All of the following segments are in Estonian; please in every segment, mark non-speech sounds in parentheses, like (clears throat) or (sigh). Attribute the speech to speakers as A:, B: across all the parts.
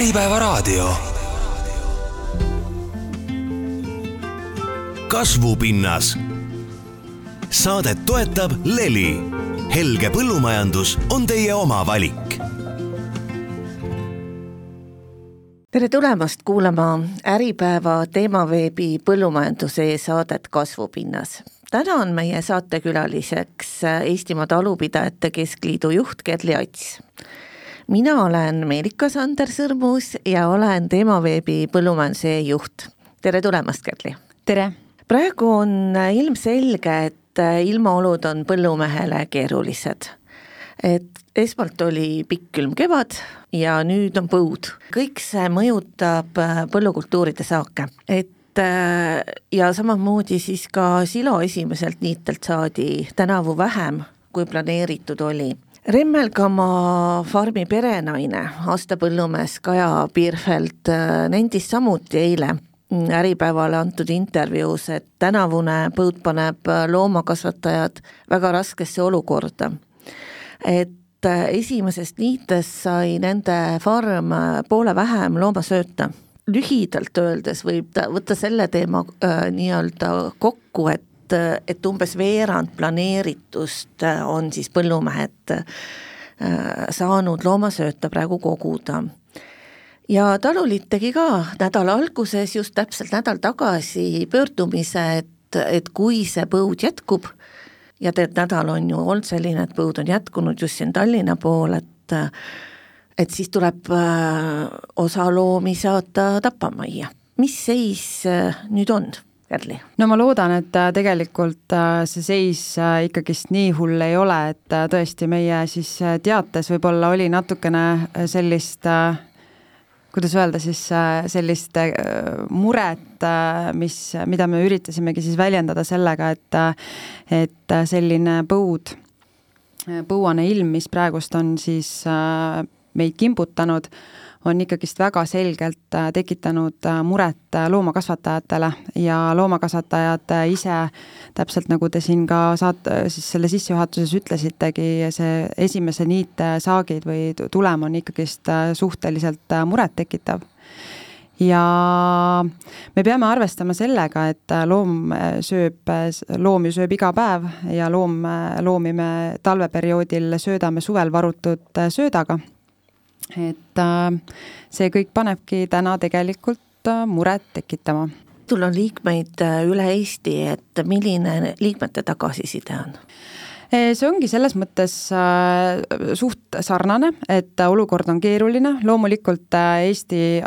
A: Äripäevaraadio. kasvupinnas. saadet toetab Leli. helge põllumajandus on teie oma valik.
B: tere tulemast kuulama Äripäeva teemaveebi põllumajanduse saadet Kasvupinnas täna on meie saatekülaliseks Eestimaa Talupidajate Keskliidu juht Kerli Ats mina olen Meerika Sander Sõrmus ja olen Teemaveebi põllumajanduse juht. tere tulemast, Kerli!
C: tere!
B: praegu on ilmselge, et ilmaolud on põllumehele keerulised. et esmalt oli pikk külm kevad ja nüüd on põud. kõik see mõjutab põllukultuuride saake, et ja samamoodi siis ka silo esimeselt niitelt saadi tänavu vähem, kui planeeritud oli Remmelgamaa farmi perenaine, aastapõllumees Kaja Piirfeld äh, nendis samuti eile Äripäevale antud intervjuus, et tänavune põud paneb loomakasvatajad väga raskesse olukorda. et äh, esimesest niitest sai nende farm äh, poole vähem loomasööta. lühidalt öeldes võib ta võtta selle teema äh, nii-öelda kokku, et et, et umbes veerand planeeritust on siis põllumehed äh, saanud loomasööta praegu koguda. ja taluliit tegi ka nädala alguses, just täpselt nädal tagasi pöördumise, et, et kui see põud jätkub, ja tead, nädal on ju olnud selline, et põud on jätkunud just siin Tallinna pool, et et siis tuleb äh, osa loomi saata tapamajja. mis seis äh, nüüd on? Erli?
C: no ma loodan, et äh, tegelikult äh, see seis äh, ikkagist nii hull ei ole, et tõesti meie siis teates võib-olla oli natukene sellist kuidas öelda siis sellist muret, mis, mida me üritasimegi siis väljendada sellega, et, et selline põud, põuane ilm, mis praegust on siis meid kimbutanud on ikkagist väga selgelt äh, tekitanud äh, muret äh, loomakasvatajatele ja loomakasvatajad ise, täpselt nagu te siin ka saat-, siis selle sissejuhatuses ütlesitegi, see esimese niitsaagid või tulem on ikkagist suhteliselt murettekitav ja me peame arvestama sellega, et loom sööb, loom ju sööb iga päev ja loom, loomi me talveperioodil söödame suvel varutud söödaga et äh, see kõik panebki täna tegelikult äh, muret tekitama.
B: sul on liikmeid äh, üle Eesti, et milline liikmete tagasiside on?
C: see ongi selles mõttes suht sarnane, et olukord on keeruline, loomulikult Eesti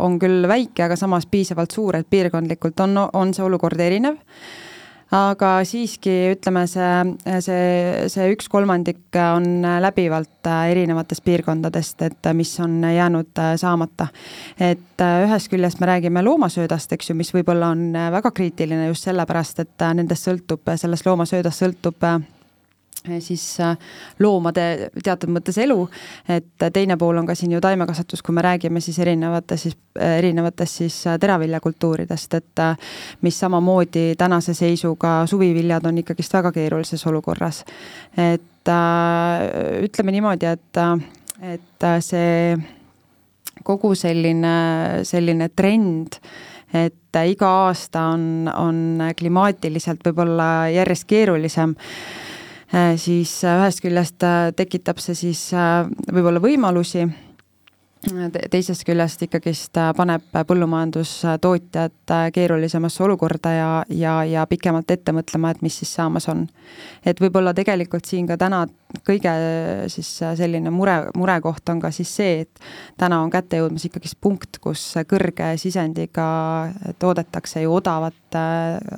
C: on küll väike, aga samas piisavalt suur, et piirkondlikult on, on see olukord erinev aga siiski ütleme, see, see, see üks kolmandik on läbivalt erinevatest piirkondadest, et mis on jäänud saamata. et ühest küljest me räägime loomasöödast, eks ju, mis võib-olla on väga kriitiline just sellepärast, et nendest sõltub, sellest loomasöödast sõltub siis äh, loomade teatud mõttes elu, et teine pool on ka siin ju taimekasvatus, kui me räägime siis erinevate siis, erinevatest siis teraviljakultuuridest, et mis samamoodi tänase seisuga suviviljad on ikkagist väga keerulises olukorras. et ütleme niimoodi, et, et see kogu selline, selline trend, et iga aasta on, on klimaatiliselt võib-olla järjest keerulisem siis äh, ühest küljest äh, tekitab see siis võib-olla võimalusi teisest küljest ikkagist paneb põllumajandustootjad keerulisemasse olukorda ja, ja, ja pikemalt ette mõtlema, et mis siis saamas on. et võib-olla tegelikult siin ka täna kõige siis selline mure, murekoht on ka siis see, et täna on kätte jõudmas ikkagist punkt, kus kõrge sisendiga toodetakse ju odavat,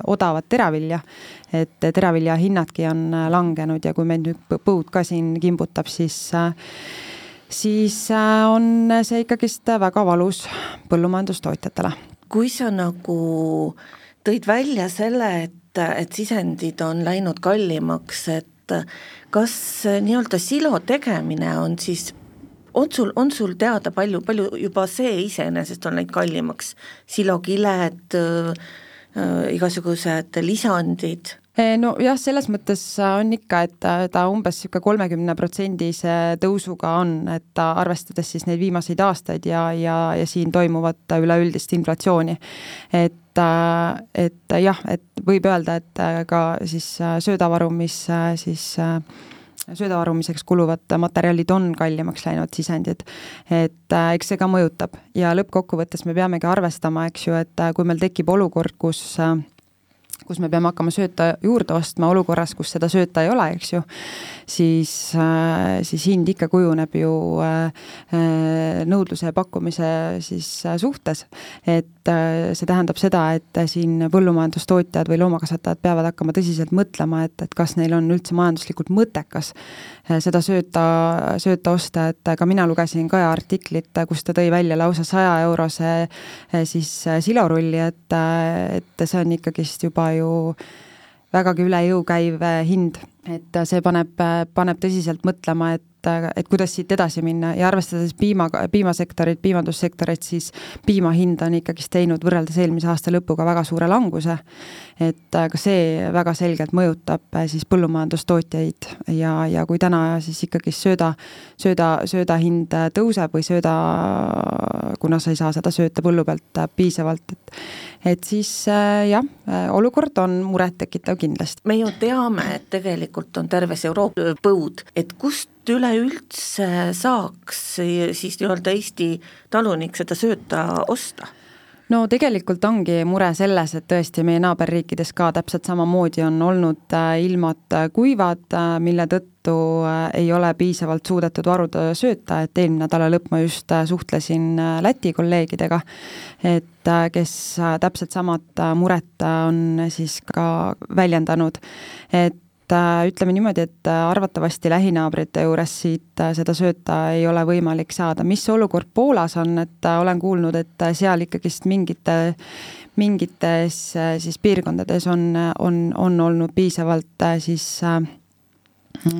C: odavat teravilja. et teravilja hinnadki on langenud ja kui meil nüüd põud ka siin kimbutab, siis siis äh, on see ikkagist väga valus põllumajandustootjatele.
B: kui sa nagu tõid välja selle, et, et sisendid on läinud kallimaks, et kas nii-öelda silo tegemine on siis on sul, on sul teada, palju, palju juba see iseenesest on läinud kallimaks, silokiled äh,, igasugused lisandid,
C: nojah, selles mõttes on ikka, et ta, ta umbes niisugune kolmekümne protsendise tõusuga on, et arvestades siis neid viimaseid aastaid ja, ja, ja siin toimuvat üleüldist inflatsiooni. et et jah, et võib öelda, et ka siis söödavaru, mis siis sööda varumiseks kuluvad materjalid on kallimaks läinud, sisendid. et eks see ka mõjutab ja lõppkokkuvõttes me peamegi arvestama, eks ju, et kui meil tekib olukord, kus kus me peame hakkama sööta juurde ostma olukorras, kus seda sööta ei ole, eks ju, siis, äh, siis hind ikka kujuneb ju äh, äh, nõudluse ja pakkumise siis suhtes. et see tähendab seda, et siin põllumajandustootjad või loomakasvatajad peavad hakkama tõsiselt mõtlema, et, et kas neil on üldse majanduslikult mõttekas seda sööta, sööta osta, et ka mina lugesin Kaja artiklit, kus ta tõi välja lausa saja eurose siis silorulli, et, et see on ikkagist juba ju vägagi üle jõu käiv hind, et see paneb, paneb tõsiselt mõtlema, et et, et kuidas siit edasi minna ja arvestades piima, piimasektorit, piimandussektorit, siis piima hind on ikkagist teinud võrreldes eelmise aasta lõpuga väga suure languse. et ka see väga selgelt mõjutab äh, siis põllumajandustootjaid ja, ja kui täna siis ikkagi sööda, sööda, sööda hind tõuseb või sööda, kuna sa ei saa seda sööta põllu pealt äh, piisavalt, et et siis jah, olukord on murettekitav kindlasti.
B: me ju teame, et tegelikult on terves Euroopa põud, et kust üleüldse saaks siis nii-öelda Eesti talunik seda sööta osta?
C: no tegelikult ongi mure selles, et tõesti meie naaberriikides ka täpselt samamoodi on olnud äh, ilmad äh, kuivad, äh, mille tõttu ei ole piisavalt suudetud varuda sööta, et eelmine nädala lõpp ma just suhtlesin Läti kolleegidega, et kes täpselt samat muret on siis ka väljendanud, et ütleme niimoodi, et äh, arvatavasti lähinaabrite juures siit äh, seda sööta ei ole võimalik saada. mis olukord Poolas on, et olen kuulnud, et seal ikkagist mingite, mingites siis piirkondades on, on, on olnud piisavalt siis äh,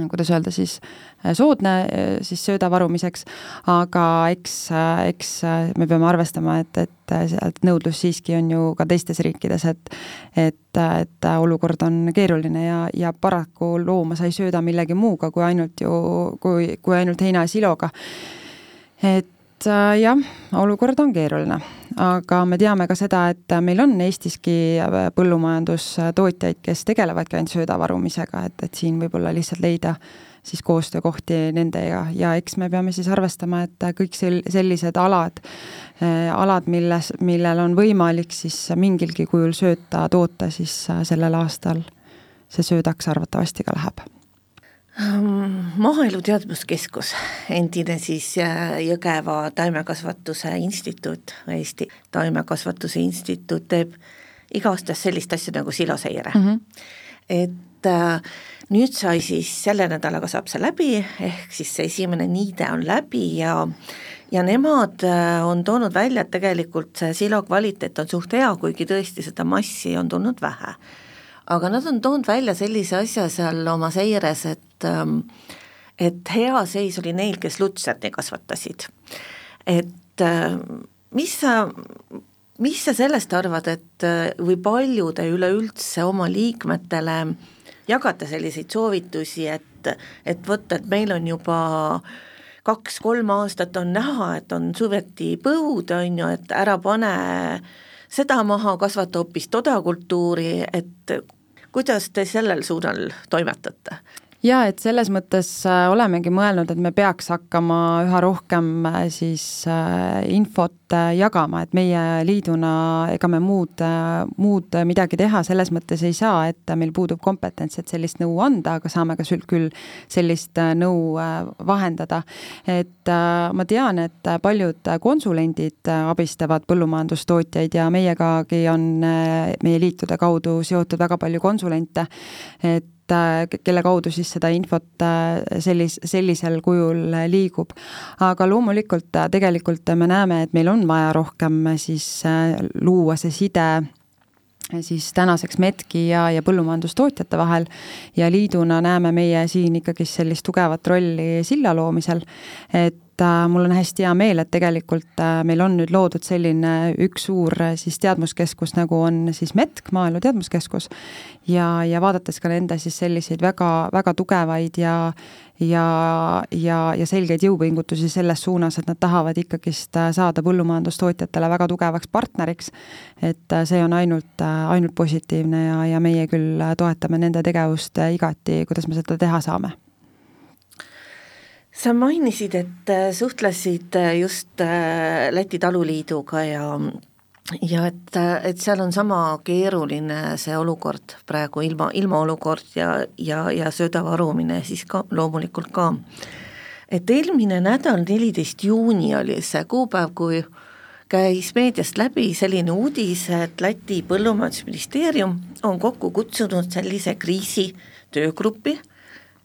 C: kuidas öelda siis, äh, soodne äh, siis sööda varumiseks, aga eks, äh, eks me peame arvestama, et, et sealt nõudlus siiski on ju ka teistes riikides, et et, et olukord on keeruline ja, ja paraku looma sa ei sööda millegi muuga kui ainult ju, kui, kui ainult heina ja siloga. et et äh, jah, olukord on keeruline, aga me teame ka seda, et meil on Eestiski äh, põllumajandustootjaid, kes tegelevadki ainult sööda varumisega, et, et siin võib-olla lihtsalt leida siis koostöökohti nendega. Ja eks me peame siis arvestama, et kõik sel-, sellised alad äh,, alad, milles, millel on võimalik siis mingilgi kujul sööta toota, siis äh, sellel aastal see söödaks arvatavasti ka läheb
B: maaelu Teadmuskeskus, endine siis äh, Jõgeva taimekasvatuse instituut, Eesti Taimekasvatuse Instituut teeb iga-aastast sellist asja nagu siloseire mm. -hmm. et äh, nüüd sai siis selle nädalaga saab see läbi, ehk siis see esimene niide on läbi ja ja nemad äh, on toonud välja, et tegelikult see silo kvaliteet on suht hea, kuigi tõesti seda massi on tulnud vähe aga nad on toonud välja sellise asja seal oma seires, et ähm, et hea seis oli neil, kes lutserni kasvatasid. et äh, mis sa, mis sa sellest arvad, et äh, või palju te üleüldse oma liikmetele jagate selliseid soovitusi, et, et vot, et meil on juba kaks-kolm aastat on näha, et on suveti põud, on ju, et ära pane seda maha, kasvata hoopis todakultuuri, et kuidas te sellel suunal toimetate?
C: Jaa, et selles mõttes äh, olemegi mõelnud, et me peaks hakkama üha rohkem äh, siis äh, infot jagama, et meie liiduna, ega me muud, muud midagi teha selles mõttes ei saa, et meil puudub kompetents, et sellist nõu anda, aga saame ka küll sellist nõu vahendada. et ma tean, et paljud konsulendid abistavad põllumajandustootjaid ja meiegagi on meie liitude kaudu seotud väga palju konsulente, et et kelle kaudu siis seda infot äh, sellis, sellisel kujul liigub. aga loomulikult äh, tegelikult me näeme, et meil on vaja rohkem äh, siis luua see side siis tänaseks METK-i ja, ja põllumajandustootjate vahel ja liiduna näeme meie siin ikkagist sellist tugevat rolli silla loomisel, et et mul on hästi hea meel, et tegelikult meil on nüüd loodud selline üks suur siis teadmuskeskus, nagu on siis METK, Maaelu Teadmuskeskus, ja, ja vaadates ka nende siis selliseid väga, väga tugevaid ja ja, ja, ja selgeid jõupingutusi selles suunas, et nad tahavad ikkagist saada põllumajandustootjatele väga tugevaks partneriks, et see on ainult, ainult positiivne ja, ja meie küll toetame nende tegevust igati, kuidas me seda teha saame
B: sa mainisid, et suhtlesid just Läti Taluliiduga ja ja et, et seal on sama keeruline see olukord praegu, ilma, ilmaolukord ja, ja, ja sööda varumine siis ka loomulikult ka. et eelmine nädal, neliteist juuni oli see kuupäev, kui käis meediast läbi selline uudis, et Läti põllumajandusministeerium on kokku kutsunud sellise kriisitöögrupi,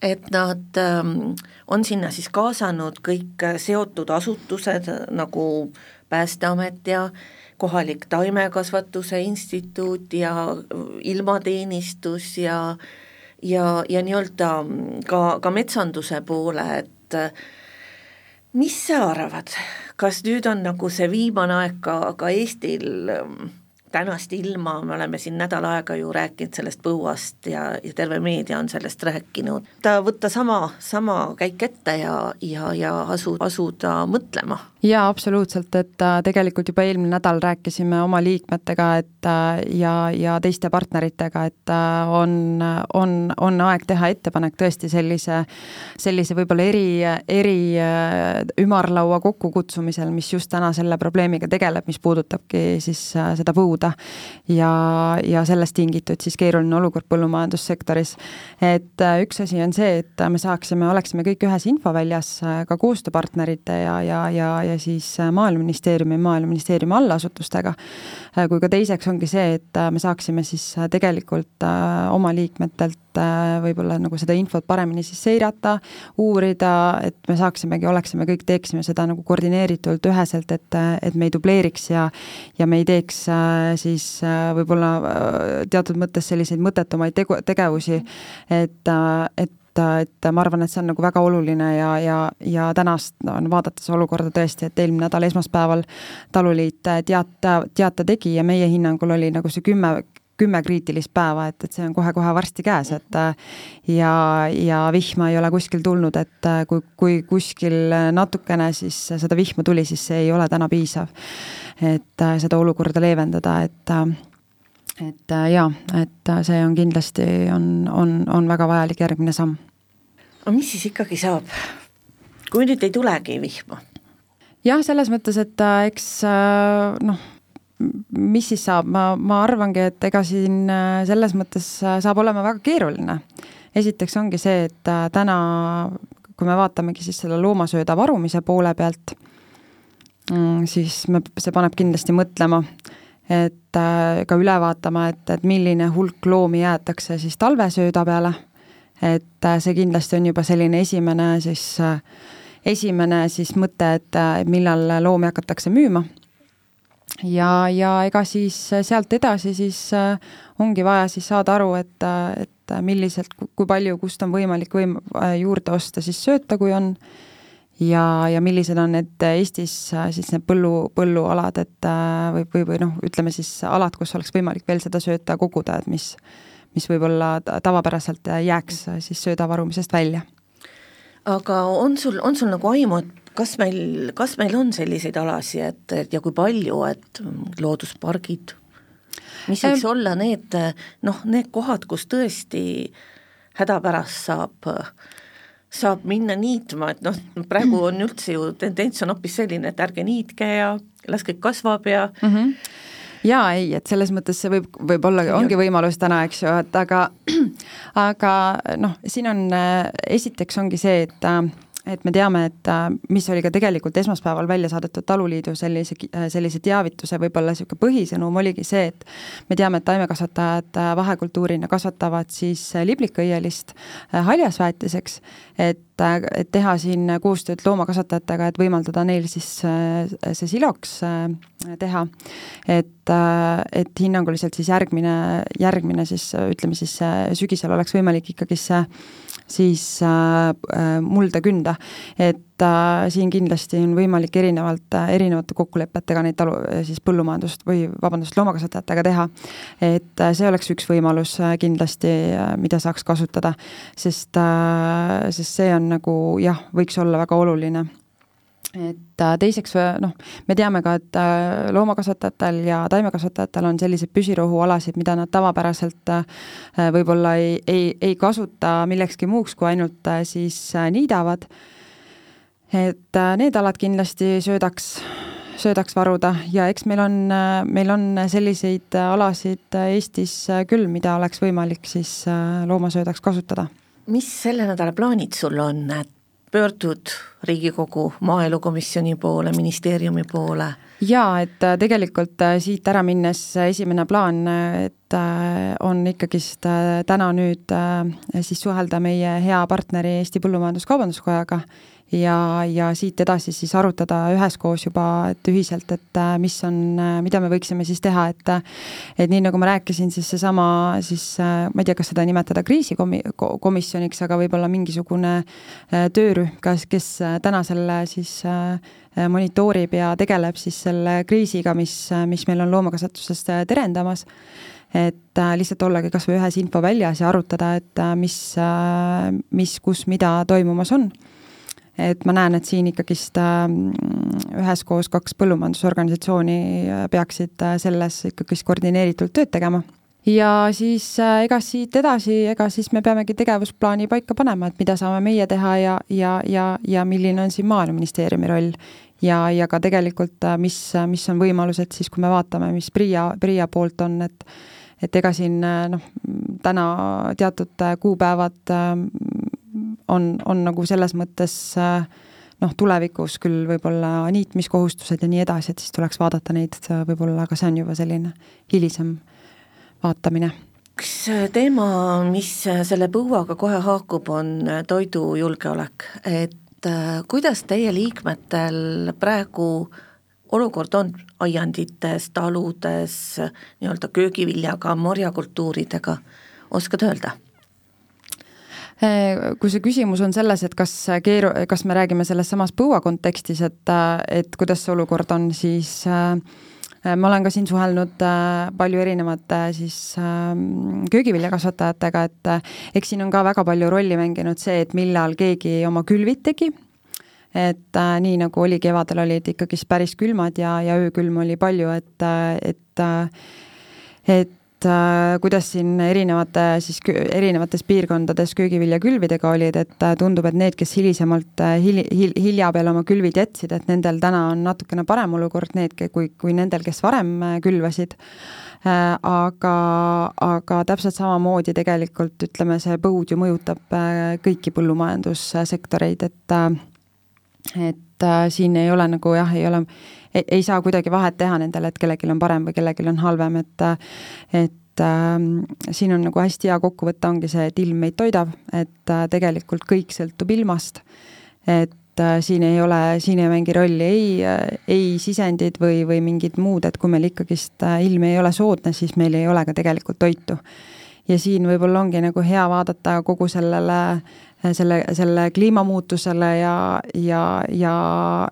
B: et nad ähm, on sinna siis kaasanud kõik seotud asutused nagu Päästeamet ja äh, kohalik taimekasvatuse instituut ja ilmateenistus ja ja, ja nii-öelda ka, ka metsanduse poole, et mis sa arvad, kas nüüd on nagu see viimane aeg ka, ka Eestil tänast ilma, me oleme siin nädal aega ju rääkinud sellest põuast ja, ja terve meedia on sellest rääkinud, ta võtta sama, sama käik ette ja, ja, ja asu, asuda mõtlema.
C: Jaa, absoluutselt, et äh, tegelikult juba eelmine nädal rääkisime oma liikmetega, et äh, ja, ja teiste partneritega, et äh, on, on, on aeg teha ettepanek tõesti sellise, sellise võib-olla eri, eri ümarlaua kokkukutsumisel, mis just täna selle probleemiga tegeleb, mis puudutabki siis seda põuda ja, ja sellest tingitud siis keeruline olukord põllumajandussektoris. et üks asi on see, et me saaksime, oleksime kõik ühes infoväljas ka koostööpartnerite ja, ja, ja, ja siis äh, Maaeluministeeriumi, Maaeluministeeriumi allasutustega, kui ka teiseks ongi see, et me saaksime siis tegelikult oma liikmetelt võib-olla nagu seda infot paremini siis seirata, uurida, et me saaksimegi, oleksime kõik, teeksime seda nagu koordineeritult, üheselt, et, et me ei dubleeriks ja ja me ei teeks siis äh, võib-olla äh, teatud mõttes selliseid mõttetumaid tegu, tegevusi, et, äh, et et ma arvan, et see on nagu väga oluline ja, ja, ja tänast no, vaadates olukorda tõesti, et eelmine nädal esmaspäeval taluliit teate, teate tegi ja meie hinnangul oli nagu see kümme, kümme kriitilist päeva, et, et see on kohe-kohe varsti käes, et ja, ja vihma ei ole kuskil tulnud, et kui, kui kuskil natukene siis seda vihma tuli, siis see ei ole täna piisav et äh, seda olukorda leevendada, et äh, et äh, jaa, et see on kindlasti, on, on, on väga vajalik järgmine samm.
B: Aga mis siis ikkagi saab, kui nüüd ei tulegi vihma?
C: jah, selles mõttes, et eks noh, mis siis saab, ma, ma arvangi, et ega siin selles mõttes saab olema väga keeruline. esiteks ongi see, et täna, kui me vaatamegi siis selle loomasööda varumise poole pealt, Mm, siis me, see paneb kindlasti mõtlema, et äh, ka üle vaatama, et, et milline hulk loomi jäetakse siis talvesööda peale, et äh, see kindlasti on juba selline esimene siis, äh, esimene siis mõte, et millal loomi hakatakse müüma. ja, ja ega siis sealt edasi siis ongi vaja siis saada aru, et, et milliselt, kui palju, kust on võimalik võim-, juurde osta siis sööta, kui on äh, ja, ja millised on need Eestis äh, siis need põllu, põllualad, et äh, või, või, või noh, ütleme siis alad, kus oleks võimalik veel seda sööta koguda, et mis, mis võib-olla tavapäraselt jääks äh, siis sööda varumisest välja.
B: aga on sul, on sul nagu aimu, et kas meil, kas meil on selliseid alasid, et, et ja kui palju, et looduspargid, mis võiks ähm, olla need noh, need kohad, kus tõesti hädapärast saab saab minna niitma, et noh, praegu on üldse ju tendents on hoopis selline, et ärge niitke ja las kõik kasvab ja mm -hmm.
C: Jaa, ei, et selles mõttes see võib, võib-olla ongi võimalus täna, eks ju, et aga (clears throat) aga noh, siin on, esiteks ongi see, et äh, et me teame, et äh, mis oli ka tegelikult esmaspäeval välja saadetud Taluliidu sellise, äh, sellise teavituse võib-olla niisugune põhisõnum oligi see, et me teame, et taimekasvatajad äh, vahekultuurina kasvatavad siis liblikõielist haljasväetiseks, et, et teha siin koostööd loomakasvatajatega, et võimaldada neil siis see siloks teha. et, et hinnanguliselt siis järgmine, järgmine siis ütleme siis sügisel oleks võimalik ikkagi see siis äh, äh, mulda künda. et äh, siin kindlasti on võimalik erinevalt, äh, erinevate kokkulepetega neid talu, siis põllumajandust või vabandust, loomakasvatajatega teha. et äh, see oleks üks võimalus kindlasti, mida saaks kasutada, sest sest see on nagu jah, võiks olla väga oluline et teiseks noh, me teame ka, et loomakasvatajatel ja taimekasvatajatel on selliseid püsirohualasid, mida nad tavapäraselt võib-olla ei, ei, ei kasuta millekski muuks, kui ainult siis niidavad. Et need alad kindlasti söödaks, söödaks varuda ja eks meil on, meil on selliseid alasid Eestis küll, mida oleks võimalik siis loomasöödaks kasutada
B: mis selle nädala plaanid sul on, et pöördud Riigikogu Maaelukomisjoni poole, ministeeriumi poole?
C: jaa, et äh, tegelikult äh, siit ära minnes esimene plaan, et äh, on ikkagist täna nüüd siis suhelda meie hea partneri Eesti Põllumajandus-Kaubanduskojaga ja, ja siit edasi siis arutada üheskoos juba, et ühiselt, et äh, mis on, äh, mida me võiksime siis teha, et et nii, nagu ma rääkisin, siis seesama siis, äh, ma ei tea, kas seda nimetada kriisikomi-, komisjoniks, aga võib-olla mingisugune töörühm, kas, kes täna selle siis monitoorib ja tegeleb siis selle kriisiga, mis, mis meil on loomakasvatuses terendamas. Et lihtsalt ollagi kas või ühes infoväljas ja arutada, et mis, mis, kus, mida toimumas on et ma näen, et siin ikkagist äh, üheskoos kaks põllumajandusorganisatsiooni äh, peaksid äh, selles ikkagist koordineeritult tööd tegema ja siis ega siit edasi, ega siis me peamegi tegevusplaani paika panema, et mida saame meie teha ja, ja, ja, ja milline on siin Maaeluministeeriumi roll. ja, ja ka tegelikult, mis, mis on võimalused siis, kui me vaatame, mis PRIA, PRIA poolt on, et et ega siin noh, täna teatud kuupäevad on, on nagu selles mõttes äh, noh, tulevikus küll võib-olla niitmiskohustused ja nii edasi, et siis tuleks vaadata neid võib-olla, aga see on juba selline hilisem vaatamine.
B: üks teema, mis selle põuaga kohe haakub, on toidujulgeolek, et äh, kuidas teie liikmetel praegu olukord on aiandites, taludes, nii-öelda köögiviljaga, marjakultuuridega, oskad öelda?
C: Äh, kui see küsimus on selles, et kas keeru-, kas me räägime selles samas põua kontekstis, et, et kuidas see olukord on, siis äh, ma olen ka siin suhelnud äh, palju erinevate siis ähm, köögiviljakasvatajatega, et eks siin on ka väga palju rolli mänginud see, et millal keegi oma külvid tegi, et äh, nii nagu oli kevadel, olid ikkagist päris külmad ja, ja öökülm oli palju, et, et et äh, kuidas siin erinevate siis erinevates piirkondades köögiviljakülvidega olid, et äh, tundub, et need, kes hilisemalt äh, hil-, hil-, hilja peale oma külvid jätsid, et nendel täna on natukene parem olukord, need, kui, kui nendel, kes varem külvasid. Aga, aga täpselt samamoodi tegelikult ütleme, see põud ju mõjutab kõiki põllumajandussektoreid, et et äh, siin ei ole nagu jah, ei ole ei, ei saa kuidagi vahet teha nendel, et kellelgi on parem või kellelgi on halvem, et et äh, siin on nagu hästi hea kokkuvõte, ongi see, et ilm meid toidab, et äh, tegelikult kõik sõltub ilmast, et äh, siin ei ole, siin ei mängi rolli ei, ei sisendid või, või mingid muud, et kui meil ikkagist äh, ilm ei ole soodne, siis meil ei ole ka tegelikult toitu. ja siin võib-olla ongi nagu hea vaadata kogu sellele äh, selle, selle kliimamuutusele ja, ja, ja,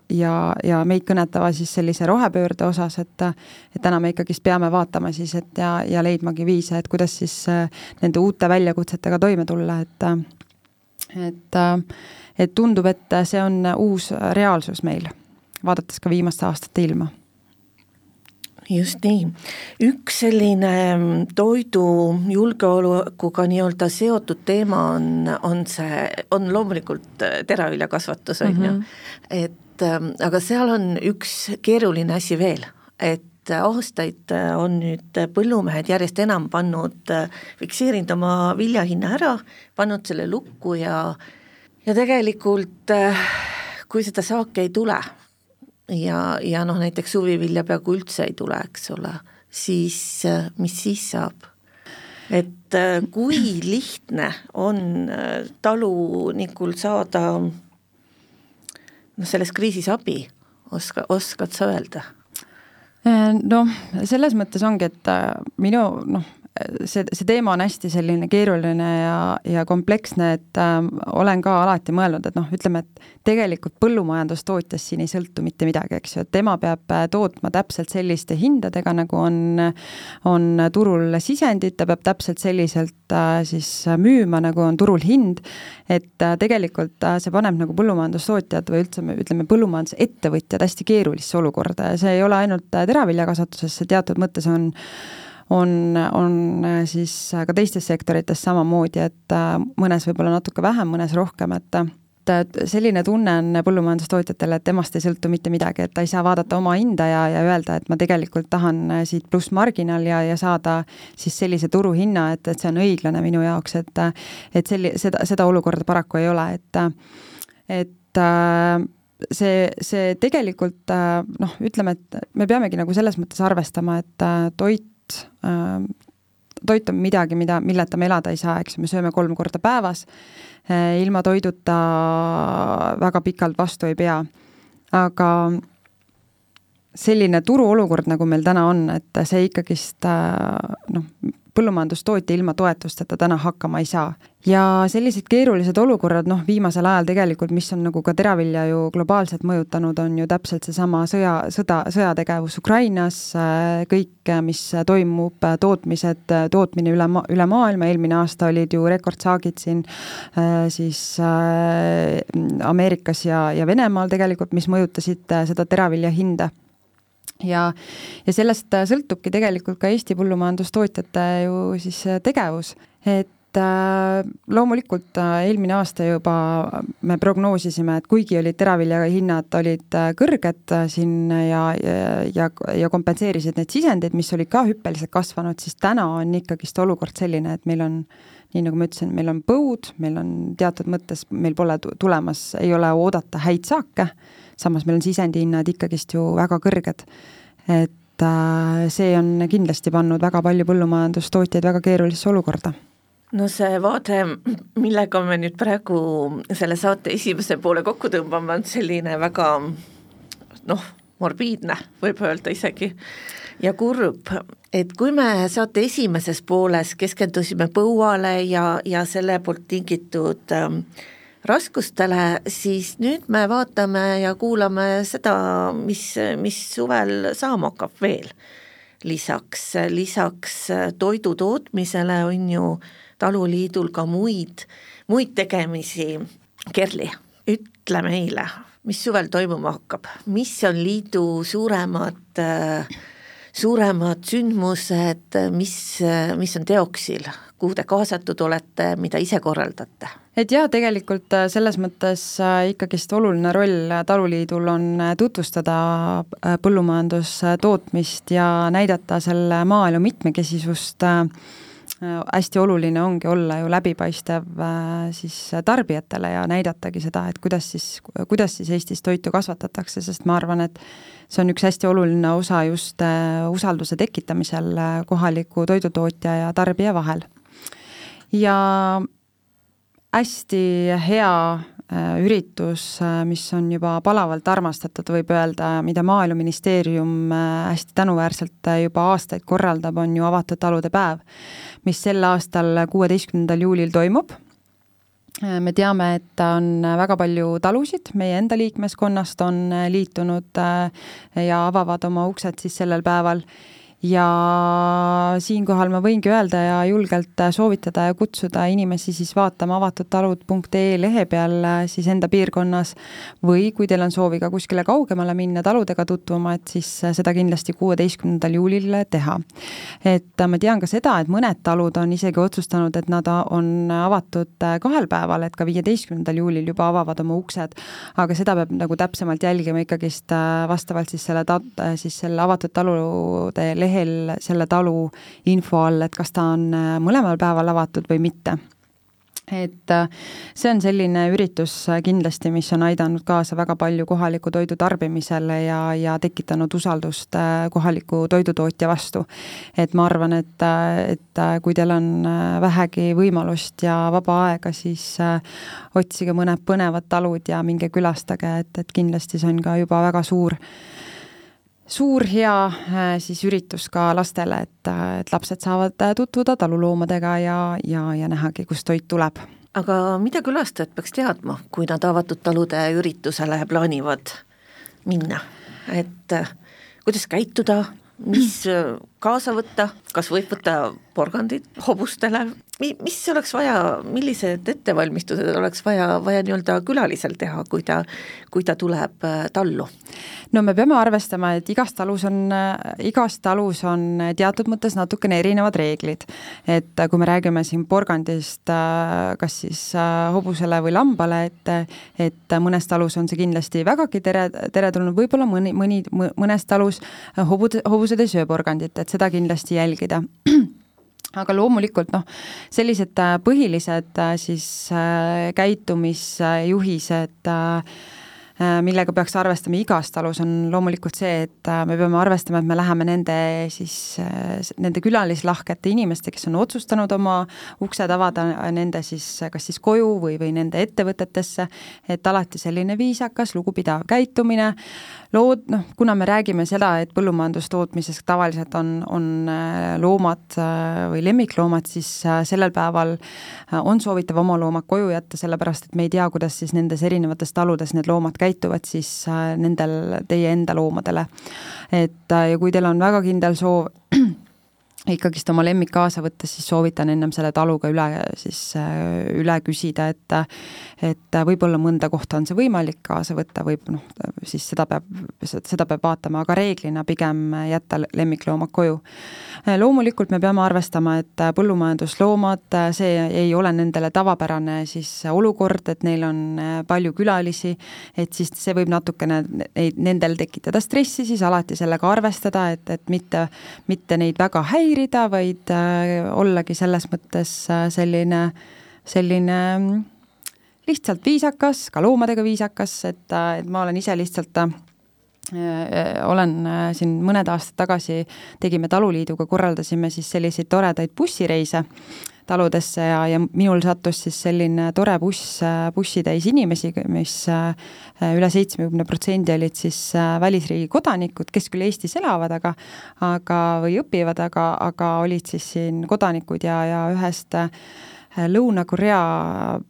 C: ja, ja meid kõnetava siis sellise rohepöörde osas, et et täna me ikkagist peame vaatama siis, et ja, ja leidmagi viise, et kuidas siis äh, nende uute väljakutsetega toime tulla, et et, et tundub, et see on uus reaalsus meil, vaadates ka viimaste aastate ilma
B: just nii. üks selline mm, toidujulgeolekuga nii-öelda seotud teema on, on see, on loomulikult äh, teraviljakasvatus, on ju. Mhm. et ähm, aga seal on üks keeruline asi veel, et aastaid äh, on nüüd põllumehed järjest enam pannud, äh, fikseerinud oma viljahinna ära, pannud selle lukku ja ja tegelikult kui seda saaki ei tule, ja, ja noh, näiteks suvivilja peaaegu üldse ei tule, eks ole, siis mis siis saab? et äh, kui lihtne on äh, talunikul saada noh, selles kriisis abi, oska, oskad sa öelda?
C: Äh, noh, selles mõttes ongi, et minu noh, see, see teema on hästi selline keeruline ja, ja kompleksne, et äh, olen ka alati mõelnud, et noh, ütleme, et tegelikult põllumajandustootjast siin ei sõltu mitte midagi, eks ju, et tema peab äh, tootma täpselt selliste hindadega, nagu on, on turul sisendid, ta peab täpselt selliselt äh, siis müüma, nagu on turul hind, et äh, tegelikult äh, see paneb nagu põllumajandustootjad või üldse ütleme, põllumajandusettevõtjad hästi keerulisse olukorda ja see ei ole ainult äh, teraviljakasvatuses, see teatud mõttes on on, on äh, siis ka teistes sektorites samamoodi, et äh, mõnes võib-olla natuke vähem, mõnes rohkem, et et selline tunne on põllumajandustootjatel, et temast ei sõltu mitte midagi, et ta ei saa vaadata oma hinda ja, ja öelda, et ma tegelikult tahan äh, siit plussmarginaal ja, ja saada siis sellise turuhinna, et, et see on õiglane minu jaoks, et et selli-, seda, seda olukorda paraku ei ole, et et see, see tegelikult noh, ütleme, et me peamegi nagu selles mõttes arvestama, et toit toit on midagi, mida, milleta me elada ei saa, eks ju, me sööme kolm korda päevas, ilma toiduta väga pikalt vastu ei pea. aga selline turuolukord, nagu meil täna on, et see ikkagist noh, põllumajandustootja ilma toetusteta täna hakkama ei saa. ja sellised keerulised olukorrad, noh, viimasel ajal tegelikult, mis on nagu ka teravilja ju globaalselt mõjutanud, on ju täpselt seesama sõja, sõda, sõjategevus Ukrainas, kõik, mis toimub, tootmised, tootmine üle ma-, üle maailma, eelmine aasta olid ju rekordsaagid siin siis Ameerikas ja, ja Venemaal tegelikult, mis mõjutasid seda teravilja hinda ja, ja sellest äh, sõltubki tegelikult ka Eesti põllumajandustootjate ju siis äh, tegevus, et äh, loomulikult eelmine aasta juba me prognoosisime, et kuigi olid teravilja hinnad olid kõrged siin ja, ja, ja, kompenseerisid need sisendid, mis olid ka hüppeliselt kasvanud, siis täna on ikkagist olukord selline, et meil on nii nagu ma ütlesin, meil on põud, meil on teatud mõttes, meil pole tulemas, ei ole oodata häid saake samas meil on sisendihinnad ikkagist ju väga kõrged. et äh, see on kindlasti pannud väga palju põllumajandustootjaid väga keerulisse olukorda
B: no see vaade, millega me nüüd praegu selle saate esimese poole kokku tõmbame, on selline väga noh, morbiidne, võib öelda isegi, ja kurb, et kui me saate esimeses pooles keskendusime põuale ja, ja selle poolt tingitud äh, raskustele, siis nüüd me vaatame ja kuulame seda, mis, mis suvel saama hakkab veel. lisaks, lisaks toidu tootmisele on ju taluliidul ka muid, muid tegemisi. Kerli, ütle meile, mis suvel toimuma hakkab, mis on liidu suuremad äh, suuremad sündmused, mis, mis on teoksil, kuhu te kaasatud olete, mida ise korraldate?
C: Et jaa, tegelikult äh, selles mõttes äh, ikkagist oluline roll Taluliidul on äh, tutvustada põllumajandustootmist ja näidata selle maaelu mitmekesisust hästi oluline ongi olla ju läbipaistev siis tarbijatele ja näidatagi seda, et kuidas siis, kuidas siis Eestis toitu kasvatatakse, sest ma arvan, et see on üks hästi oluline osa just äh, usalduse tekitamisel äh, kohaliku toidutootja ja tarbija vahel. ja hästi hea äh, üritus, mis on juba palavalt armastatud, võib öelda, mida Maaeluministeerium hästi tänuväärselt juba aastaid korraldab, on ju avatud talude päev, mis sel aastal, kuueteistkümnendal juulil toimub. Me teame, et on väga palju talusid, meie enda liikmeskonnast on liitunud äh, ja avavad oma uksed siis sellel päeval ja siinkohal ma võingi öelda ja julgelt soovitada ja kutsuda inimesi siis vaatama avatud.talud.ee lehe peal äh, siis enda piirkonnas või kui teil on soovi ka kuskile kaugemale minna taludega tutvuma, et siis äh, seda kindlasti kuueteistkümnendal juulil teha. et ma tean ka seda, et mõned talud on isegi otsustanud, et nad on avatud äh, kahel päeval, et ka viieteistkümnendal juulil juba avavad oma uksed, aga seda peab nagu täpsemalt jälgima ikkagist vastavalt siis selle ta-, siis selle avatud talude lehe lehel selle talu info all, et kas ta on äh, mõlemal päeval avatud või mitte et äh, see on selline üritus äh, kindlasti, mis on aidanud kaasa väga palju kohaliku toidu tarbimisele ja, ja tekitanud usaldust kohaliku toidutootja vastu. et ma arvan, et, et kui teil on vähegi võimalust ja vaba aega, siis otsige mõned põnevad talud ja minge külastage, et, et kindlasti see on ka juba väga suur suur hea siis üritus ka lastele, et, et lapsed saavad tutvuda taluloomadega ja, ja, ja nähagi, kust toit tuleb.
B: Aga mida külastajad peaks teadma, kui nad avatud talude üritusele plaanivad minna, et äh, kuidas käituda, mis (clears throat) äh, kaasa võtta, kas võib võtta porgandit hobustele, mis oleks vaja, millised ettevalmistused oleks vaja, vaja nii-öelda külalisel teha, kui ta, kui ta tuleb äh, tallu?
C: no me peame arvestama, et igas talus on, igas talus on teatud mõttes natukene erinevad reeglid. et kui me räägime siin porgandist, kas siis hobusele või lambale, et, et mõnes talus on see kindlasti vägagi tere, teretulnud, võib-olla mõni, mõni, mõnes talus hobud, hobused ei söö porgandit, et seda kindlasti jälgida. (clears throat) Aga loomulikult noh, sellised põhilised siis käitumisjuhised äh, Äh, millega peaks arvestama igas talus, on loomulikult see, et äh, me peame arvestama, et me läheme nende siis, äh, nende külalislahkete inimeste, kes on otsustanud oma uksed avada, nende siis kas siis koju või, või nende ettevõtetesse, et alati selline viisakas, lugupidav käitumine, lood, noh, kuna me räägime seda, et põllumajandustootmises tavaliselt on, on loomad või lemmikloomad, siis sellel päeval on soovitav oma loomad koju jätta, sellepärast et me ei tea, kuidas siis nendes erinevates taludes need loomad käituvad, käituvad siis äh, nendel teie enda loomadele. et äh, ja kui teil on väga kindel soov ikkagist oma lemmik kaasa võttes, siis soovitan ennem selle taluga üle siis äh, üle küsida, et et võib-olla mõnda kohta on see võimalik kaasa võtta, võib noh, siis seda peab, seda peab vaatama, aga reeglina pigem jätta lemmikloomad koju. loomulikult me peame arvestama, et põllumajandusloomad, see ei ole nendele tavapärane siis olukord, et neil on palju külalisi, et siis see võib natukene neid, nendel tekitada stressi, siis alati sellega arvestada, et, et mitte, mitte neid väga häirida, häirida, vaid äh, ollagi selles mõttes äh, selline, selline mm, lihtsalt viisakas, ka loomadega viisakas, et, äh, et ma olen ise lihtsalt olen siin mõned aastad tagasi, tegime Taluliiduga, korraldasime siis selliseid toredaid bussireise taludesse ja, ja minul sattus siis selline tore buss, bussitäis inimesi, mis äh, üle seitsmekümne protsendi olid siis äh, välisriigi kodanikud, kes küll Eestis elavad, aga aga, või õpivad, aga, aga olid siis siin kodanikud ja, ja ühest Lõuna-Korea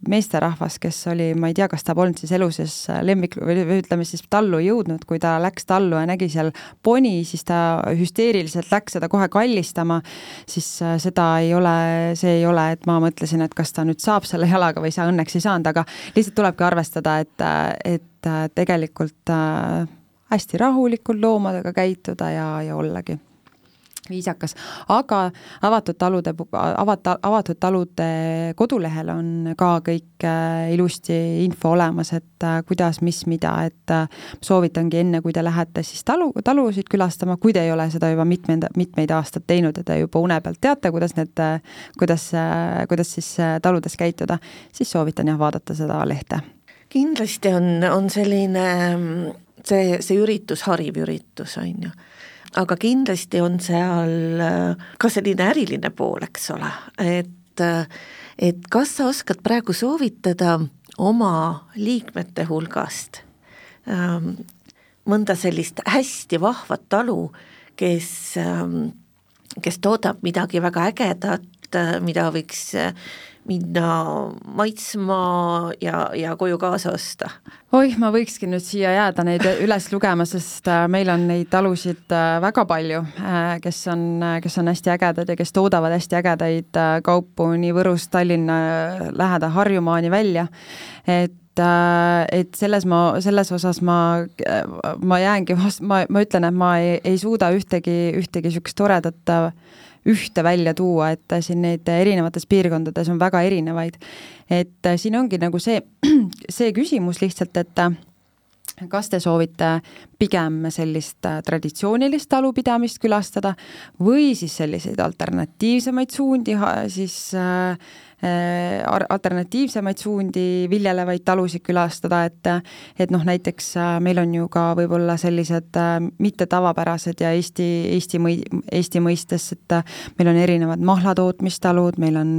C: meesterahvas, kes oli, ma ei tea, kas ta polnud siis elu sees lemmik või ütleme siis tallu jõudnud, kui ta läks tallu ja nägi seal poni, siis ta hüsteeriliselt läks seda kohe kallistama, siis äh, seda ei ole, see ei ole, et ma mõtlesin, et kas ta nüüd saab selle jalaga või ei saa, õnneks ei saanud, aga lihtsalt tulebki arvestada, et, et äh, tegelikult äh, hästi rahulikult loomadega käituda ja, ja ollagi viisakas, aga avatud talude, avata, avatud talude kodulehel on ka kõik äh, ilusti info olemas, et äh, kuidas, mis, mida, et äh, soovitangi enne, kui te lähete siis talu, talusid külastama, kui te ei ole seda juba mitmeid, mitmeid aastaid teinud ja te juba une pealt teate, kuidas need, kuidas, kuidas siis taludes käituda, siis soovitan jah, vaadata seda lehte.
B: kindlasti on, on selline see, see üritus hariv üritus, on ju aga kindlasti on seal äh, ka selline äriline pool, eks ole, et äh, et kas sa oskad praegu soovitada oma liikmete hulgast ähm, mõnda sellist hästi vahvat talu, kes ähm,, kes toodab midagi väga ägedat, äh, mida võiks minna maitsma ja, ja koju kaasa osta?
C: oih, ma võikski nüüd siia jääda neid üles lugema, sest äh, meil on neid talusid äh, väga palju, äh, kes on, kes on hästi ägedad ja kes toodavad hästi ägedaid kaupu nii Võrust Tallinna lähedal Harjumaani välja, et et selles ma, selles osas ma, ma jäängi vast-, ma, ma ütlen, et ma ei, ei suuda ühtegi, ühtegi niisugust toredat ühte välja tuua, et siin neid erinevates piirkondades on väga erinevaid. et siin ongi nagu see, (clears throat) see küsimus lihtsalt, et kas te soovite pigem sellist traditsioonilist talupidamist külastada või siis selliseid alternatiivsemaid suundi siis äh, Äh, alternatiivsemaid suundi viljelevaid talusid külastada, et et noh, näiteks äh, meil on ju ka võib-olla sellised äh, mitte tavapärased ja Eesti, Eesti mõi-, Eesti mõistes, et meil on erinevad mahlatootmistalud, meil on,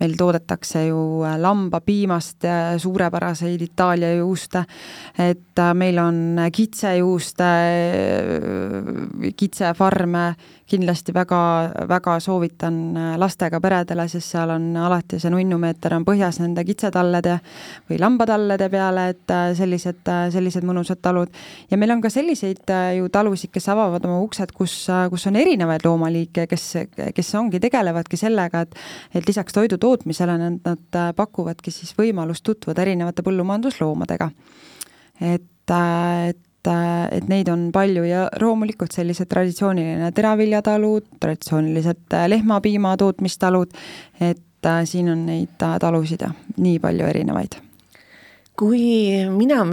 C: meil toodetakse ju lambapiimast suurepäraseid Itaalia juuste, et meil on kitsejuust, kitsejuuste, kitsefarme kindlasti väga, väga soovitan lastega peredele, sest seal on alati see nunnumeeter on põhjas nende kitsetallede või lambatallede peale, et sellised, sellised mõnusad talud. ja meil on ka selliseid ju talusid, kes avavad oma uksed, kus, kus on erinevaid loomaliike, kes, kes ongi, tegelevadki sellega, et et lisaks toidu tootmisele nad, nad pakuvadki siis võimalust tutvuda erinevate põllumajandusloomadega. et, et et neid on palju ja loomulikult sellised traditsiooniline teraviljatalud, traditsioonilised lehmapiima tootmistalud, et äh, siin on neid äh, talusid nii palju erinevaid
B: kui mina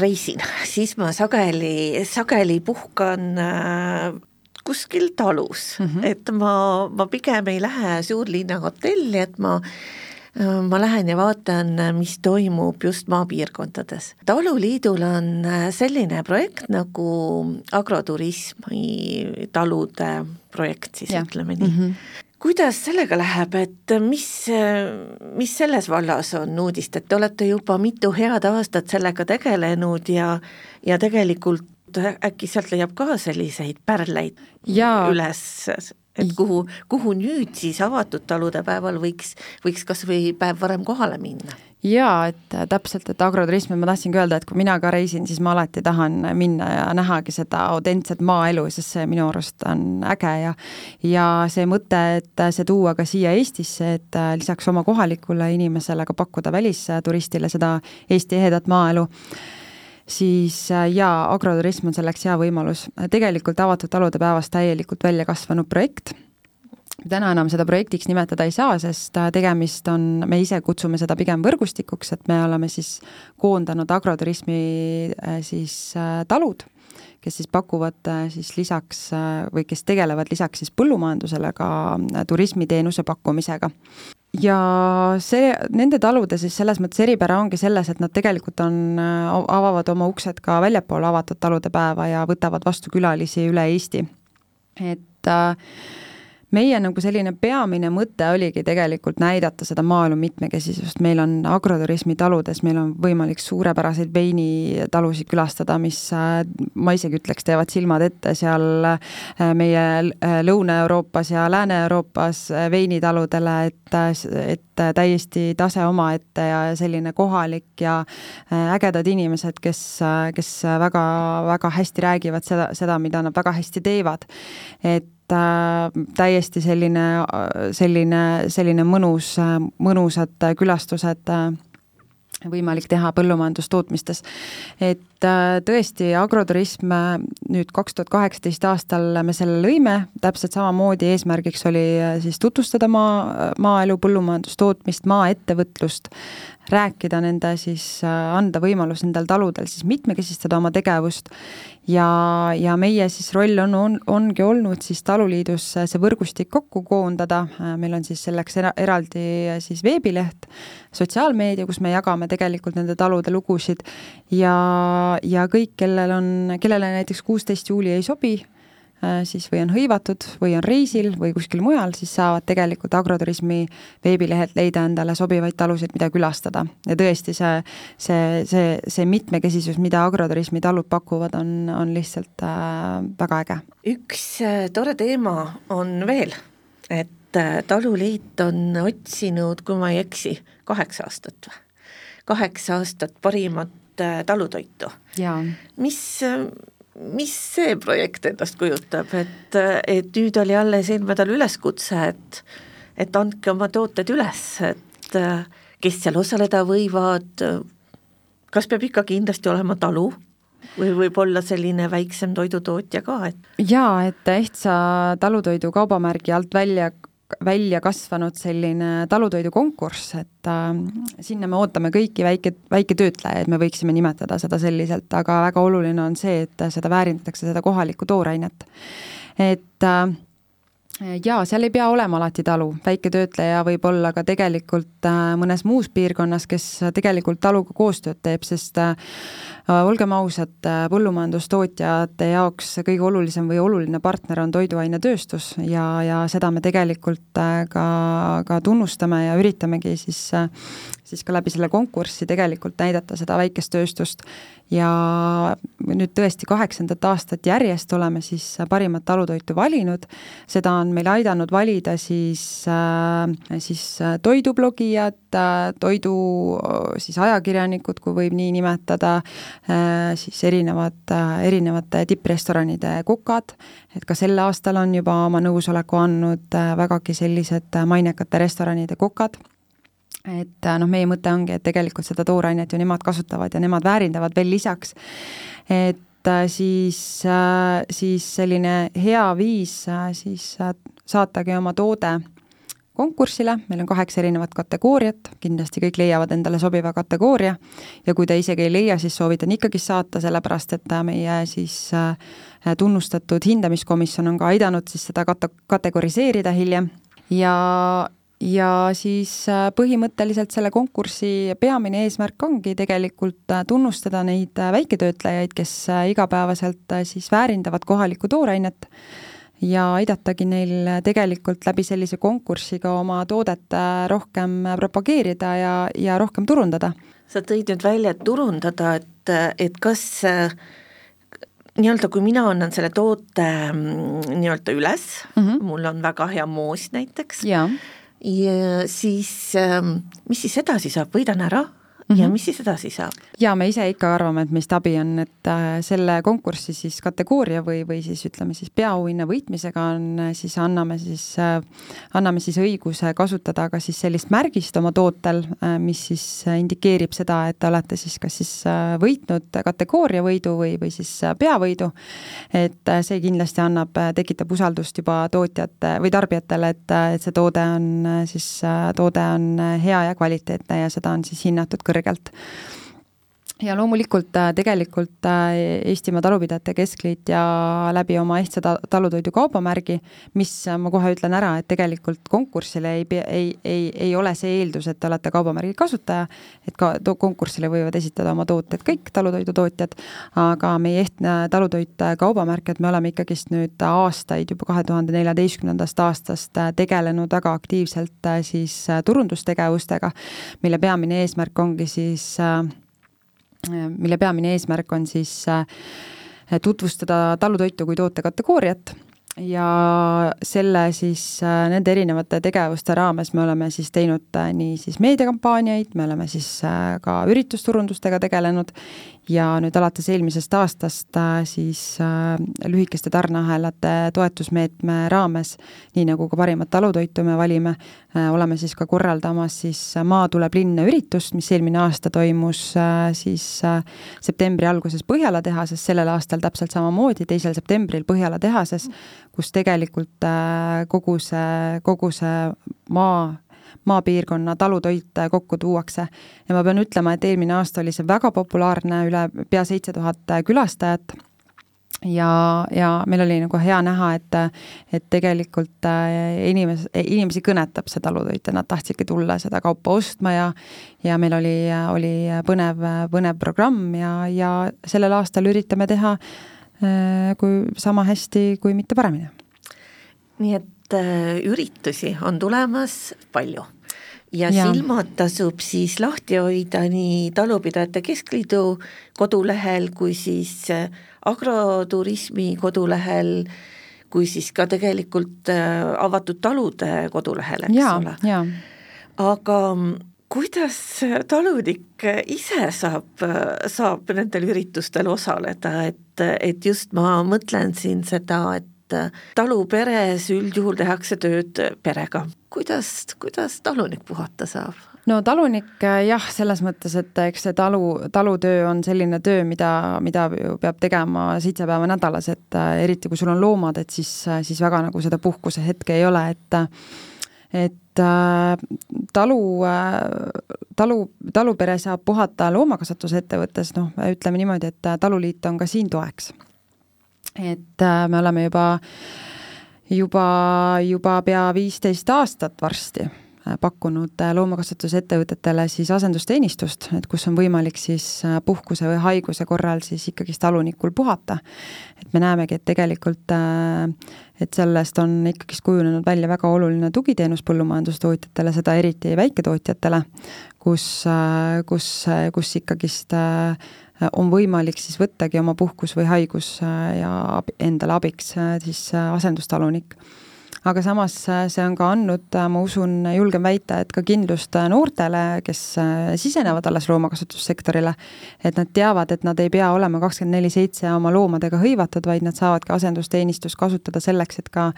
B: reisin, (laughs) siis ma sageli, sageli puhkan äh, kuskil talus mm, -hmm. et ma, ma pigem ei lähe suurlinna hotelli, et ma ma lähen ja vaatan, mis toimub just maapiirkondades. taluliidul on selline projekt nagu agroturismi talude projekt siis ütleme nii mm. -hmm kuidas sellega läheb, et mis, mis selles vallas on uudist, et te olete juba mitu head aastat sellega tegelenud ja ja tegelikult äkki sealt leiab ka selliseid pärleid ja. üles, et kuhu, kuhu nüüd siis avatud talude päeval võiks, võiks kas või päev varem kohale minna?
C: jaa, et täpselt, et agroturismi ma tahtsingi öelda, et kui mina ka reisin, siis ma alati tahan minna ja nähagi seda autentset maaelu, sest see minu arust on äge ja ja see mõte, et see tuua ka siia Eestisse, et lisaks oma kohalikule inimesele ka pakkuda välisturistile seda Eesti ehedat maaelu siis äh, jaa, agroturism on selleks hea võimalus. tegelikult avatud talude päevast täielikult välja kasvanud projekt, täna enam seda projektiks nimetada ei saa, sest äh, tegemist on, me ise kutsume seda pigem võrgustikuks, et me oleme siis koondanud agroturismi äh, siis talud, kes siis pakuvad siis lisaks või kes tegelevad lisaks siis põllumajandusele ka turismiteenuse pakkumisega ja see, nende talude siis selles mõttes eripära ongi selles, et nad tegelikult on, avavad oma uksed ka väljapoole avatud talude päeva ja võtavad vastu külalisi üle Eesti. et äh, meie nagu selline peamine mõte oligi tegelikult näidata seda maaelu mitmekesisust, meil on agroturismi taludes, meil on võimalik suurepäraseid veinitalusid külastada, mis äh, ma isegi ütleks, teevad silmad ette seal äh, meie äh, Lõuna-Euroopas ja Lääne-Euroopas veinitaludele, et, et täiesti tase omaette ja selline kohalik ja ägedad inimesed, kes, kes väga, väga hästi räägivad seda, seda, mida nad väga hästi teevad. et äh, täiesti selline, selline, selline mõnus, mõnusad külastused äh, võimalik teha põllumajandustootmistes. et äh, tõesti, agroturism äh, nüüd kaks tuhat kaheksateist aastal me selle lõime, täpselt samamoodi eesmärgiks oli äh, siis tutvustada maa, maaelu, põllumajandustootmist, maaettevõtlust, rääkida nende siis, anda võimalus nendel taludel siis mitmekesistada oma tegevust. Ja, ja meie siis roll on, on, ongi olnud siis taluliidus see võrgustik kokku koondada, meil on siis selleks era, eraldi siis veebileht, sotsiaalmeedia, kus me jagame tegelikult nende talude lugusid. Ja, ja kõik, kellel on, kellele näiteks kuusteist juuli ei sobi, Äh, siis või on hõivatud või on reisil või kuskil mujal, siis saavad tegelikult agroturismi veebilehelt leida endale sobivaid talusid, mida külastada. ja tõesti, see, see, see, see mitmekesisus, mida agroturismi talud pakuvad, on, on lihtsalt äh, väga äge.
B: üks äh, tore teema on veel, et äh, taluliit on otsinud, kui ma ei eksi, kaheksa aastat või? kaheksa aastat parimat äh, talutoitu. mis mis see projekt endast kujutab, et, et nüüd oli alles eelmine nädal üleskutse, et et andke oma tooted üles, et kes seal osaleda võivad, kas peab ikka kindlasti olema talu või võib olla selline väiksem toidutootja ka, et?
C: Jaa, et Ehtsa talutoidu kaubamärgi alt välja välja kasvanud selline talutoidukonkurss, et äh, sinna me ootame kõiki väike, väiketöötlejaid, me võiksime nimetada seda selliselt, aga väga oluline on see, et seda väärindatakse, seda kohalikku toorainet. et äh, jaa, seal ei pea olema alati talu, väiketöötleja võib olla ka tegelikult äh, mõnes muus piirkonnas, kes tegelikult taluga koostööd teeb, sest äh, olgem ausad, äh, põllumajandustootjate jaoks kõige olulisem või oluline partner on toiduainetööstus ja, ja seda me tegelikult ka, ka tunnustame ja üritamegi siis, siis ka läbi selle konkurssi tegelikult näidata seda väikest tööstust. Ja nüüd tõesti kaheksandat aastat järjest oleme siis parimat talutoitu valinud, seda on meil aidanud valida siis, siis toidublogijad, toidu siis ajakirjanikud, kui võib nii nimetada, siis erinevad, erinevate tipprestoranide kokad, et ka sel aastal on juba oma nõusoleku andnud vägagi sellised mainekate restoranide kokad et noh, meie mõte ongi, et tegelikult seda toorainet ju nemad kasutavad ja nemad väärindavad veel lisaks, et äh, siis, äh, siis selline hea viis äh, siis saatagi oma toode konkursile, meil on kaheksa erinevat kategooriat, kindlasti kõik leiavad endale sobiva kategooria. Ja kui te isegi ei leia, siis soovitan ikkagi saata, sellepärast et meie siis tunnustatud hindamiskomisjon on ka aidanud siis seda kate-, kategoriseerida hiljem. Ja, ja siis äh, põhimõtteliselt selle konkursi peamine eesmärk ongi tegelikult äh, tunnustada neid äh, väiketöötlejaid, kes igapäevaselt siis väärindavad kohalikku toorainet ja aidatagi neil tegelikult läbi sellise konkursiga oma toodet rohkem propageerida ja, ja rohkem turundada.
B: sa tõid nüüd välja, et turundada, et, et kas nii-öelda, kui mina annan selle toote mm, nii-öelda üles mm, -hmm. mul on väga hea moos näiteks, ja siis, ähm, mis siis edasi saab, võidan ära mm -hmm. ja mis siis edasi saab?
C: jaa, me ise ikka arvame, et meist abi on, et äh, selle konkursi siis kategooria või, või siis ütleme siis peaauhinna võitmisega on, äh, siis anname siis, äh, anname siis õiguse kasutada ka siis sellist märgist oma tootel, mis siis indikeerib seda, et te olete siis kas siis võitnud kategooria võidu või, või siis peavõidu. et see kindlasti annab, tekitab usaldust juba tootjate või tarbijatele, et, et see toode on siis, toode on hea ja kvaliteetne ja seda on siis hinnatud kõrgelt kõrgelt ja loomulikult äh, tegelikult äh, Eestimaa Talupidajate Keskliit ja läbi oma ehtsa talutoidu kaubamärgi, mis äh, ma kohe ütlen ära, et tegelikult konkursile ei, ei, ei, ei ole see eeldus, et te olete kaubamärgi kasutaja, et ka konkursile võivad esitada oma tooted kõik talutoidutootjad, aga meie ehtne talutoit kaubamärk, et me oleme ikkagist nüüd aastaid, juba kahe tuhande neljateistkümnendast aastast tegelenud väga aktiivselt siis turundustegevustega, mille peamine eesmärk ongi siis äh, mille peamine eesmärk on siis äh, tutvustada talutoitu kui tootekategooriat ja selle siis äh, nende erinevate tegevuste raames me oleme siis teinud äh, nii siis meediakampaaniaid, me oleme siis ka üritusturundustega tegelenud ja nüüd alates eelmisest aastast äh, siis äh, lühikeste tarneahelate toetusmeetme raames, nii nagu ka parimat talutoitu me valime, äh, oleme siis ka korraldamas siis Maa tuleb linna üritust, mis eelmine aasta toimus siis septembri alguses Põhjala tehases, sellel aastal täpselt samamoodi, teisel septembril Põhjala tehases, kus tegelikult kogu see, kogu see maa maapiirkonna talutoit kokku tuuakse. ja ma pean ütlema, et eelmine aasta oli see väga populaarne, üle pea seitse tuhat külastajat ja, ja meil oli nagu hea näha, et, et tegelikult äh, inimes-, inimesi kõnetab see talutoit ja nad tahtsidki tulla seda kaupa ostma ja ja meil oli, oli põnev, põnev programm ja, ja sellel aastal üritame teha äh, kui sama hästi, kui mitte paremini.
B: nii et üritusi on tulemas palju. Ja, ja silmad tasub siis lahti hoida nii Talupidajate Keskliidu kodulehel kui siis äh, agroturismi kodulehel, kui siis ka tegelikult äh, avatud talude kodulehel, eks ja, ole. aga mm, kuidas talunik ise saab, saab nendel üritustel osaleda, et, et just ma mõtlen siin seda, et et taluperes üldjuhul tehakse tööd perega. kuidas, kuidas talunik puhata saab?
C: no talunik jah, selles mõttes, et eks see talu, talutöö on selline töö, mida, mida peab tegema seitse päeva nädalas, et äh, eriti kui sul on loomad, et siis, siis väga nagu seda puhkuse hetke ei ole, et et äh, talu äh,, talu, talupere saab puhata loomakasvatusettevõttes, noh, ütleme niimoodi, et taluliit on ka siin toeks et äh, me oleme juba, juba, juba pea viisteist aastat varsti äh, pakkunud äh, loomakasvatusettevõtetele siis asendusteenistust, et kus on võimalik siis puhkuse või haiguse korral siis ikkagist talunikul puhata. et me näemegi, et tegelikult, et sellest on ikkagist kujunenud välja väga oluline tugiteenus põllumajandustootjatele, seda eriti väiketootjatele, kus, kus, kus ikkagist on võimalik siis võttagi oma puhkus või haigus ja endale abiks siis asendustalunik aga samas äh, see on ka andnud, äh, ma usun, julgen väita, et ka kindlust äh, noortele, kes sisenevad alles loomakasvatussektorile, et nad teavad, et nad ei pea olema kakskümmend neli seitse oma loomadega hõivatud, vaid nad saavad ka asendusteenistust kasutada selleks, et ka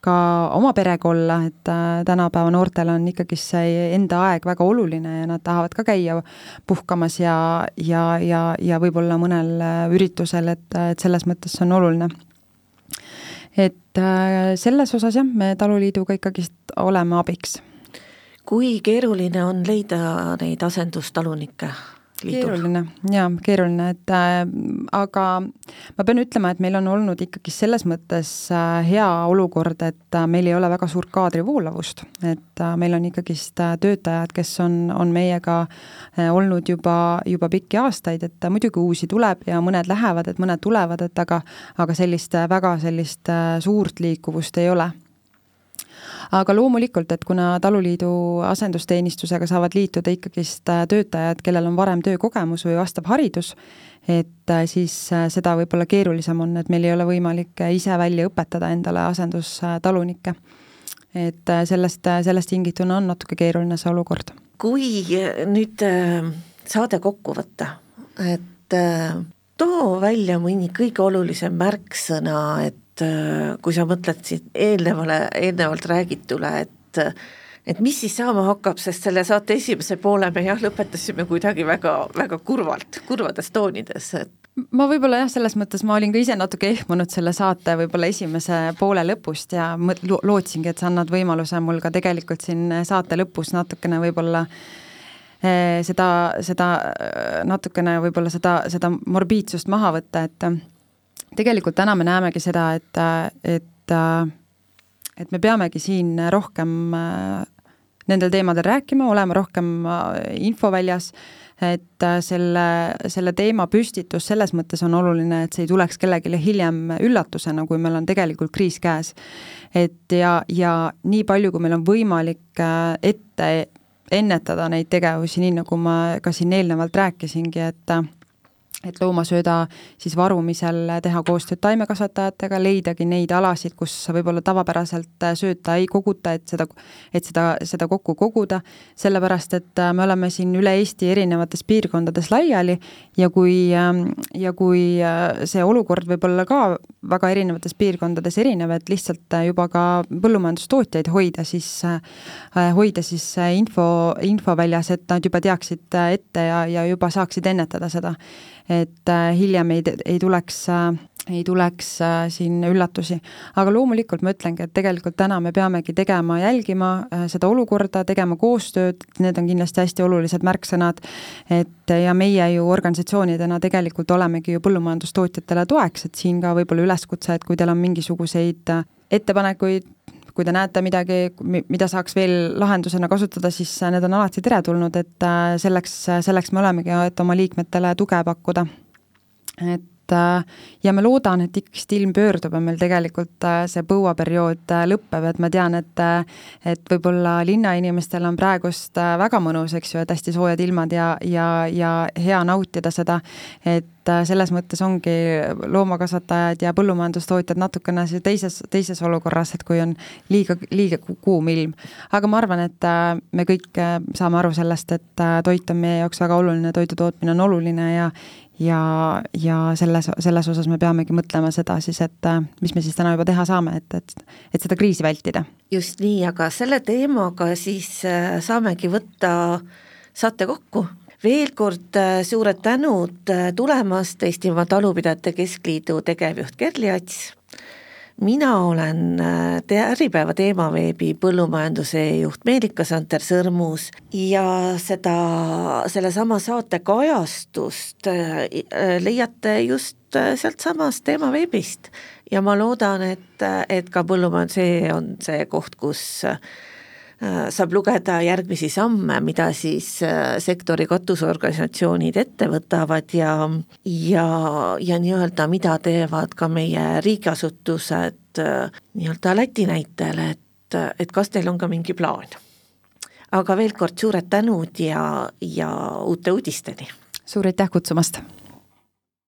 C: ka oma perega olla, et tänapäeva noortel on ikkagi see enda aeg väga oluline ja nad tahavad ka käia puhkamas ja, ja, ja, ja võib-olla mõnel üritusel, et, et selles mõttes see on oluline et äh, selles osas jah, me Taluliiduga ikkagist oleme abiks.
B: kui keeruline on leida neid asendustalunikke?
C: Liidul. keeruline, jaa, keeruline, et äh, aga ma pean ütlema, et meil on olnud ikkagi selles mõttes äh, hea olukord, et äh, meil ei ole väga suurt kaadrivoolavust, et äh, meil on ikkagist äh, töötajad, kes on, on meiega äh, olnud juba, juba pikki aastaid, et äh, muidugi uusi tuleb ja mõned lähevad, et mõned tulevad, et aga aga sellist äh, väga sellist äh, suurt liikuvust ei ole aga loomulikult, et kuna Taluliidu asendusteenistusega saavad liituda ikkagist äh, töötajad, kellel on varem töökogemus või vastav haridus, et äh, siis äh, seda võib-olla keerulisem on, et meil ei ole võimalik ise välja õpetada endale asendustalunikke. et sellest, sellest tingituna on natuke keeruline see olukord.
B: kui nüüd saade kokku võtta, et too välja mõni kõige olulisem märksõna, et Äh, kui sa mõtled siit eelnevale, eelnevalt räägitule, et et mis siis saama hakkab, sest selle saate esimese poole me jah, lõpetasime kuidagi väga, väga kurvalt, kurvades toonides, et
C: ma võib-olla jah, selles mõttes ma olin ka ise natuke ehmunud selle saate võib-olla esimese poole lõpust ja lo lootsingi, et sa annad võimaluse mul ka tegelikult siin saate lõpus natukene võib-olla eh, seda, seda natukene võib-olla seda, seda morbiidsust maha võtta, et tegelikult täna me näemegi seda, et, et, et me peamegi siin rohkem äh, nendel teemadel rääkima, olema rohkem äh, infoväljas, et äh, selle, selle teema püstitus selles mõttes on oluline, et see ei tuleks kellelegi hiljem üllatusena, kui meil on tegelikult kriis käes. et ja, ja nii palju, kui meil on võimalik ette ennetada neid tegevusi, nii nagu ma ka siin eelnevalt rääkisingi, et et loomasööda siis varumisel teha koostööd taimekasvatajatega, leidagi neid alasid, kus võib-olla tavapäraselt sööta ei koguta, et seda, et seda, seda kokku koguda, sellepärast et me oleme siin üle Eesti erinevates piirkondades laiali ja kui, ja kui see olukord võib olla ka väga erinevates piirkondades erinev, et lihtsalt juba ka põllumajandustootjaid hoida, siis hoida siis info, infoväljas, et nad juba teaksid ette ja, ja juba saaksid ennetada seda et äh, hiljem ei, ei tuleks äh, ei tuleks äh, siin üllatusi. aga loomulikult ma ütlengi, et tegelikult täna me peamegi tegema, jälgima seda olukorda, tegema koostööd, need on kindlasti hästi olulised märksõnad, et ja meie ju organisatsioonidena tegelikult olemegi ju põllumajandustootjatele toeks, et siin ka võib-olla üleskutse, et kui teil on mingisuguseid ettepanekuid, kui te näete midagi, mida saaks veel lahendusena kasutada, siis need on alati teretulnud, et selleks, selleks me olemegi, et oma liikmetele tuge pakkuda. et Äh, ja ma loodan, et ikkagist ilm pöördub ja meil tegelikult äh, see põuaperiood äh, lõpeb, et ma tean, et et võib-olla linnainimestel on praegust väga mõnus, eks ju, et hästi soojad ilmad ja, ja, ja hea nautida seda, et selles mõttes ongi loomakasvatajad ja põllumajandustootjad natukene teises, teises olukorras, et kui on liiga, liiga kuum ilm. aga ma arvan, et me kõik saame aru sellest, et toit on meie jaoks väga oluline, toidu tootmine on oluline ja ja, ja selles, selles osas me peamegi mõtlema seda siis, et äh, mis me siis täna juba teha saame, et, et, et seda kriisi vältida.
B: just nii, aga selle teemaga siis äh, saamegi võtta saate kokku. veel kord äh, suured tänud tulemast, Eestimaa Talupidajate Keskliidu tegevjuht Kerli Ats mina olen äh, te Äripäeva teemaveebi põllumajanduse juht Meelika Santer-Sõrmus ja seda, sellesama saate kajastust äh, leiate just äh, sealtsamast teemaveebist. Ja ma loodan, et, et ka põllumajandus.ee on see koht, kus saab lugeda järgmisi samme, mida siis sektori katusorganisatsioonid ette võtavad ja, ja, ja nii-öelda, mida teevad ka meie riigiasutused nii-öelda Läti näitel, et, et kas teil on ka mingi plaan. aga veel kord suured tänud ja, ja uute uudisteni!
C: suur aitäh kutsumast!